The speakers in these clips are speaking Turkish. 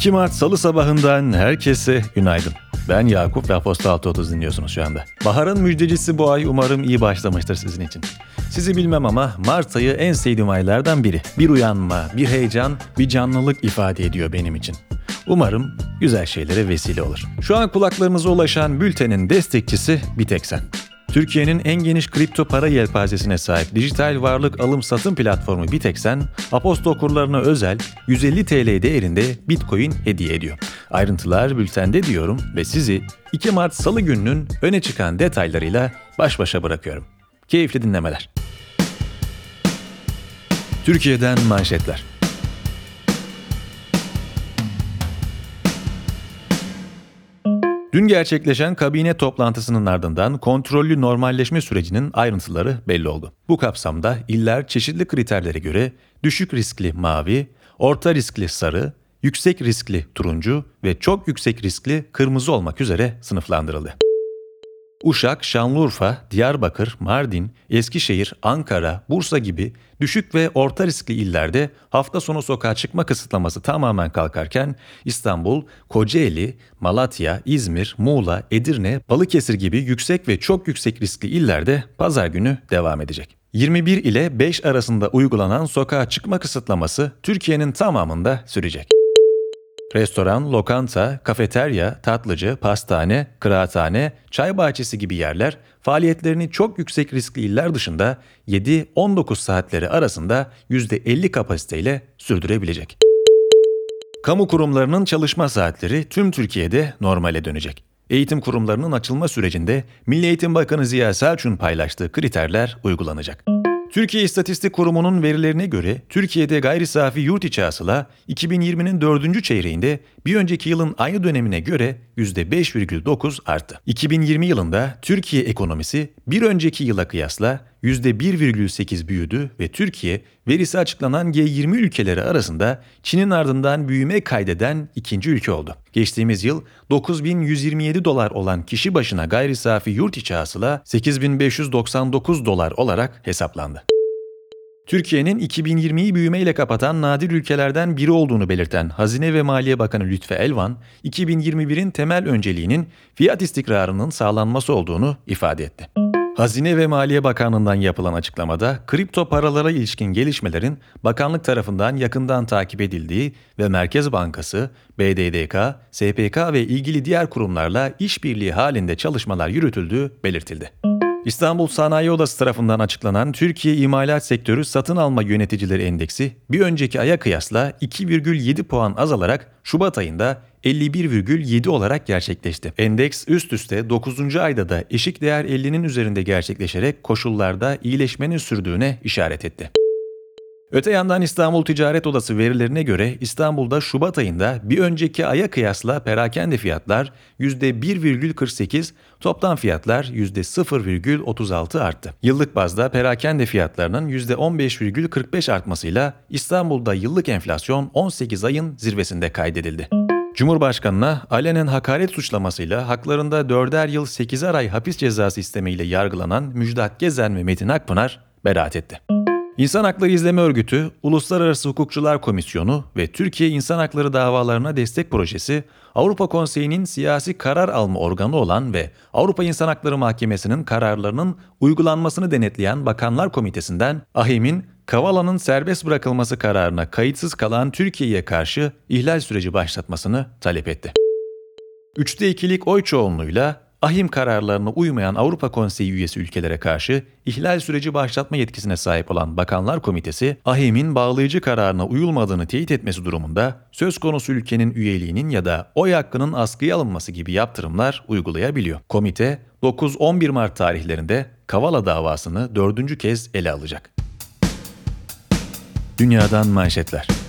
2 Mart Salı sabahından herkese günaydın. Ben Yakup ve Aposta 630 dinliyorsunuz şu anda. Baharın müjdecisi bu ay umarım iyi başlamıştır sizin için. Sizi bilmem ama Mart ayı en sevdiğim aylardan biri. Bir uyanma, bir heyecan, bir canlılık ifade ediyor benim için. Umarım güzel şeylere vesile olur. Şu an kulaklarınıza ulaşan bültenin destekçisi bir tek sen. Türkiye'nin en geniş kripto para yelpazesine sahip dijital varlık alım satım platformu Bitexen, Aposto okurlarına özel 150 TL değerinde Bitcoin hediye ediyor. Ayrıntılar bültende diyorum ve sizi 2 Mart Salı gününün öne çıkan detaylarıyla baş başa bırakıyorum. Keyifli dinlemeler. Türkiye'den manşetler. Dün gerçekleşen kabine toplantısının ardından kontrollü normalleşme sürecinin ayrıntıları belli oldu. Bu kapsamda iller çeşitli kriterlere göre düşük riskli mavi, orta riskli sarı, yüksek riskli turuncu ve çok yüksek riskli kırmızı olmak üzere sınıflandırıldı. Uşak, Şanlıurfa, Diyarbakır, Mardin, Eskişehir, Ankara, Bursa gibi düşük ve orta riskli illerde hafta sonu sokağa çıkma kısıtlaması tamamen kalkarken İstanbul, Kocaeli, Malatya, İzmir, Muğla, Edirne, Balıkesir gibi yüksek ve çok yüksek riskli illerde pazar günü devam edecek. 21 ile 5 arasında uygulanan sokağa çıkma kısıtlaması Türkiye'nin tamamında sürecek. Restoran, lokanta, kafeterya, tatlıcı, pastane, kıraathane, çay bahçesi gibi yerler faaliyetlerini çok yüksek riskli iller dışında 7-19 saatleri arasında %50 kapasiteyle sürdürebilecek. Kamu kurumlarının çalışma saatleri tüm Türkiye'de normale dönecek. Eğitim kurumlarının açılma sürecinde Milli Eğitim Bakanı Ziya Selçuk'un paylaştığı kriterler uygulanacak. Türkiye İstatistik Kurumu'nun verilerine göre Türkiye'de gayri safi yurt içi hasıla 2020'nin dördüncü çeyreğinde bir önceki yılın aynı dönemine göre %5,9 arttı. 2020 yılında Türkiye ekonomisi bir önceki yıla kıyasla %1,8 büyüdü ve Türkiye verisi açıklanan G20 ülkeleri arasında Çin'in ardından büyüme kaydeden ikinci ülke oldu. Geçtiğimiz yıl 9127 dolar olan kişi başına gayri safi yurt içi hasıla 8599 dolar olarak hesaplandı. Türkiye'nin 2020'yi büyümeyle kapatan nadir ülkelerden biri olduğunu belirten Hazine ve Maliye Bakanı Lütfü Elvan, 2021'in temel önceliğinin fiyat istikrarının sağlanması olduğunu ifade etti. Hazine ve Maliye Bakanlığı'ndan yapılan açıklamada kripto paralara ilişkin gelişmelerin bakanlık tarafından yakından takip edildiği ve Merkez Bankası, BDDK, SPK ve ilgili diğer kurumlarla işbirliği halinde çalışmalar yürütüldüğü belirtildi. İstanbul Sanayi Odası tarafından açıklanan Türkiye İmalat Sektörü Satın Alma Yöneticileri Endeksi bir önceki aya kıyasla 2,7 puan azalarak Şubat ayında 51,7 olarak gerçekleşti. Endeks üst üste 9. ayda da eşik değer 50'nin üzerinde gerçekleşerek koşullarda iyileşmenin sürdüğüne işaret etti. Öte yandan İstanbul Ticaret Odası verilerine göre İstanbul'da Şubat ayında bir önceki aya kıyasla perakende fiyatlar %1,48, toptan fiyatlar %0,36 arttı. Yıllık bazda perakende fiyatlarının %15,45 artmasıyla İstanbul'da yıllık enflasyon 18 ayın zirvesinde kaydedildi. Cumhurbaşkanına alenen hakaret suçlamasıyla haklarında 4'er yıl 8'er ay hapis cezası istemiyle yargılanan Müjdat Gezen ve Metin Akpınar beraat etti. İnsan Hakları İzleme Örgütü, Uluslararası Hukukçular Komisyonu ve Türkiye İnsan Hakları Davalarına Destek Projesi, Avrupa Konseyi'nin siyasi karar alma organı olan ve Avrupa İnsan Hakları Mahkemesi'nin kararlarının uygulanmasını denetleyen Bakanlar Komitesi'nden AHİM'in Kavala'nın serbest bırakılması kararına kayıtsız kalan Türkiye'ye karşı ihlal süreci başlatmasını talep etti. Üçte ikilik oy çoğunluğuyla ahim kararlarına uymayan Avrupa Konseyi üyesi ülkelere karşı ihlal süreci başlatma yetkisine sahip olan Bakanlar Komitesi, ahim'in bağlayıcı kararına uyulmadığını teyit etmesi durumunda söz konusu ülkenin üyeliğinin ya da oy hakkının askıya alınması gibi yaptırımlar uygulayabiliyor. Komite 9-11 Mart tarihlerinde Kavala davasını dördüncü kez ele alacak. Dünyadan manşetler.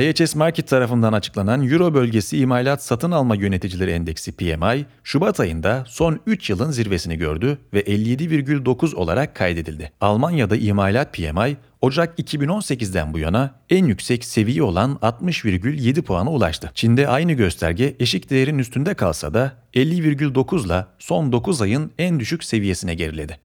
IHS Market tarafından açıklanan Euro bölgesi imalat satın alma yöneticileri endeksi PMI, Şubat ayında son 3 yılın zirvesini gördü ve 57,9 olarak kaydedildi. Almanya'da imalat PMI, Ocak 2018'den bu yana en yüksek seviye olan 60,7 puana ulaştı. Çin'de aynı gösterge eşik değerin üstünde kalsa da 50,9 ile son 9 ayın en düşük seviyesine geriledi.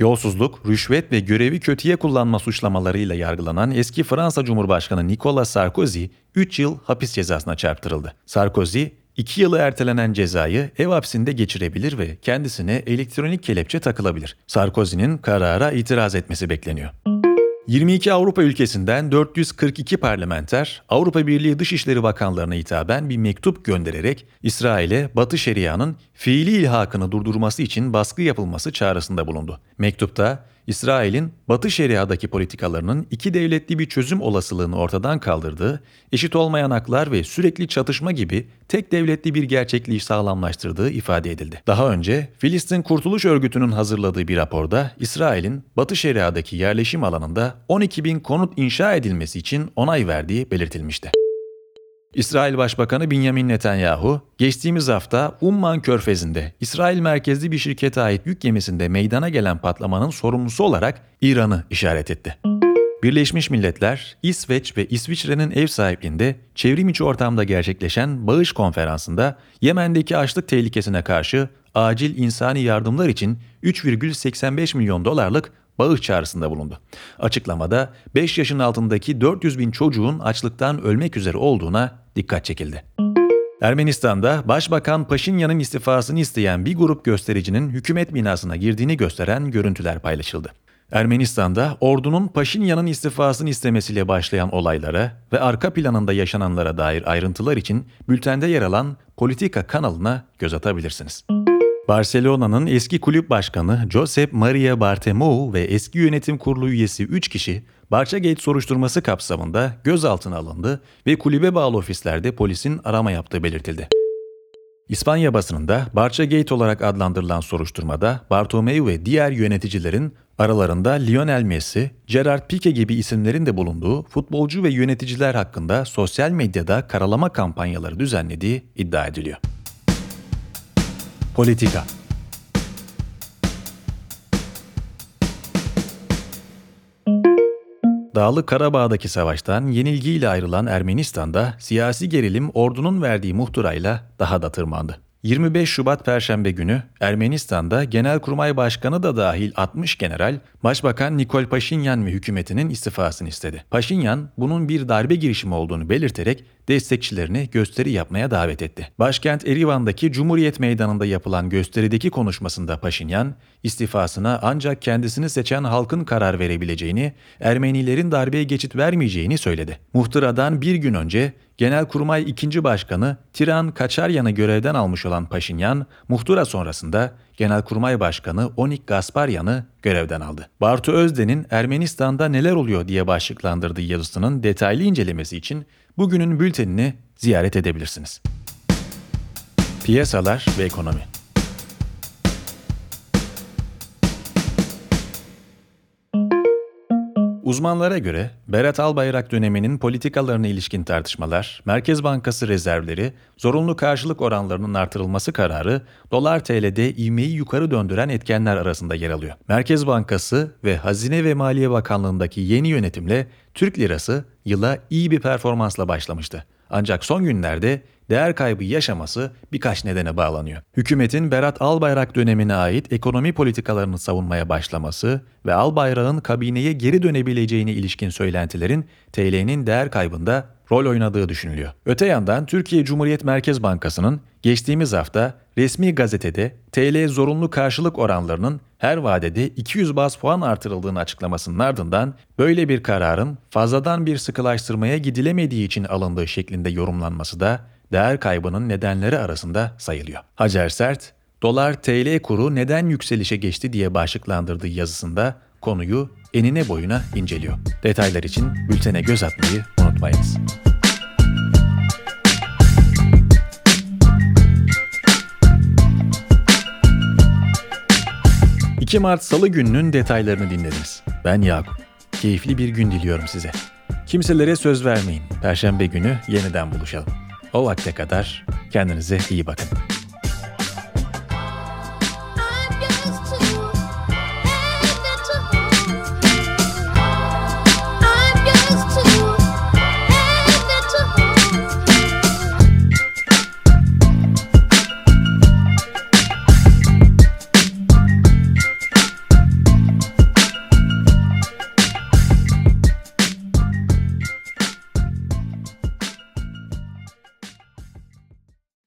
Yolsuzluk, rüşvet ve görevi kötüye kullanma suçlamalarıyla yargılanan eski Fransa Cumhurbaşkanı Nicolas Sarkozy 3 yıl hapis cezasına çarptırıldı. Sarkozy, 2 yılı ertelenen cezayı ev hapsinde geçirebilir ve kendisine elektronik kelepçe takılabilir. Sarkozy'nin karara itiraz etmesi bekleniyor. 22 Avrupa ülkesinden 442 parlamenter Avrupa Birliği Dışişleri Bakanlarına hitaben bir mektup göndererek İsrail'e Batı Şeria'nın fiili ilhakını durdurması için baskı yapılması çağrısında bulundu. Mektupta İsrail'in Batı Şeria'daki politikalarının iki devletli bir çözüm olasılığını ortadan kaldırdığı, eşit olmayan haklar ve sürekli çatışma gibi tek devletli bir gerçekliği sağlamlaştırdığı ifade edildi. Daha önce Filistin Kurtuluş Örgütü'nün hazırladığı bir raporda İsrail'in Batı Şeria'daki yerleşim alanında 12 bin konut inşa edilmesi için onay verdiği belirtilmişti. İsrail Başbakanı Benjamin Netanyahu, geçtiğimiz hafta Umman Körfezi'nde İsrail merkezli bir şirkete ait yük gemisinde meydana gelen patlamanın sorumlusu olarak İran'ı işaret etti. Birleşmiş Milletler, İsveç ve İsviçre'nin ev sahipliğinde çevrim içi ortamda gerçekleşen bağış konferansında Yemen'deki açlık tehlikesine karşı acil insani yardımlar için 3,85 milyon dolarlık bağış çağrısında bulundu. Açıklamada 5 yaşın altındaki 400 bin çocuğun açlıktan ölmek üzere olduğuna dikkat çekildi. Ermenistan'da Başbakan Paşinyan'ın istifasını isteyen bir grup göstericinin hükümet binasına girdiğini gösteren görüntüler paylaşıldı. Ermenistan'da ordunun Paşinyan'ın istifasını istemesiyle başlayan olaylara ve arka planında yaşananlara dair ayrıntılar için bültende yer alan Politika kanalına göz atabilirsiniz. Barcelona'nın eski kulüp başkanı Josep Maria Bartomeu ve eski yönetim kurulu üyesi 3 kişi Barçagate soruşturması kapsamında gözaltına alındı ve kulübe bağlı ofislerde polisin arama yaptığı belirtildi. İspanya basınında Barçagate olarak adlandırılan soruşturmada Bartomeu ve diğer yöneticilerin aralarında Lionel Messi, Gerard Pique gibi isimlerin de bulunduğu futbolcu ve yöneticiler hakkında sosyal medyada karalama kampanyaları düzenlediği iddia ediliyor. Politika Dağlı Karabağ'daki savaştan yenilgiyle ayrılan Ermenistan'da siyasi gerilim ordunun verdiği muhtırayla daha da tırmandı. 25 Şubat Perşembe günü Ermenistan'da Genelkurmay Başkanı da dahil 60 general Başbakan Nikol Paşinyan ve hükümetinin istifasını istedi. Paşinyan bunun bir darbe girişimi olduğunu belirterek destekçilerini gösteri yapmaya davet etti. Başkent Erivan'daki Cumhuriyet Meydanı'nda yapılan gösterideki konuşmasında Paşinyan, istifasına ancak kendisini seçen halkın karar verebileceğini, Ermenilerin darbeye geçit vermeyeceğini söyledi. Muhtıradan bir gün önce Genelkurmay 2. Başkanı Tiran Kaçaryan'ı görevden almış olan Paşinyan, muhtıra sonrasında Genelkurmay Başkanı Onik Gasparyan'ı görevden aldı. Bartu Özden'in Ermenistan'da neler oluyor diye başlıklandırdığı yazısının detaylı incelemesi için bugünün bültenini ziyaret edebilirsiniz. Piyasalar ve ekonomi Uzmanlara göre Berat Albayrak döneminin politikalarına ilişkin tartışmalar, Merkez Bankası rezervleri, zorunlu karşılık oranlarının artırılması kararı, dolar TL'de ivmeyi yukarı döndüren etkenler arasında yer alıyor. Merkez Bankası ve Hazine ve Maliye Bakanlığı'ndaki yeni yönetimle Türk lirası yıla iyi bir performansla başlamıştı. Ancak son günlerde değer kaybı yaşaması birkaç nedene bağlanıyor. Hükümetin Berat Albayrak dönemine ait ekonomi politikalarını savunmaya başlaması ve Albayrak'ın kabineye geri dönebileceğine ilişkin söylentilerin TL'nin değer kaybında rol oynadığı düşünülüyor. Öte yandan Türkiye Cumhuriyet Merkez Bankası'nın geçtiğimiz hafta resmi gazetede TL zorunlu karşılık oranlarının her vadede 200 baz puan artırıldığını açıklamasının ardından böyle bir kararın fazladan bir sıkılaştırmaya gidilemediği için alındığı şeklinde yorumlanması da değer kaybının nedenleri arasında sayılıyor. Hacer Sert, dolar TL kuru neden yükselişe geçti diye başlıklandırdığı yazısında konuyu enine boyuna inceliyor. Detaylar için bültene göz atmayı unutmayınız. ...2 Mart Salı gününün detaylarını dinlediniz. Ben Yakup. Keyifli bir gün diliyorum size. Kimselere söz vermeyin. Perşembe günü yeniden buluşalım. O vakte kadar kendinize iyi bakın.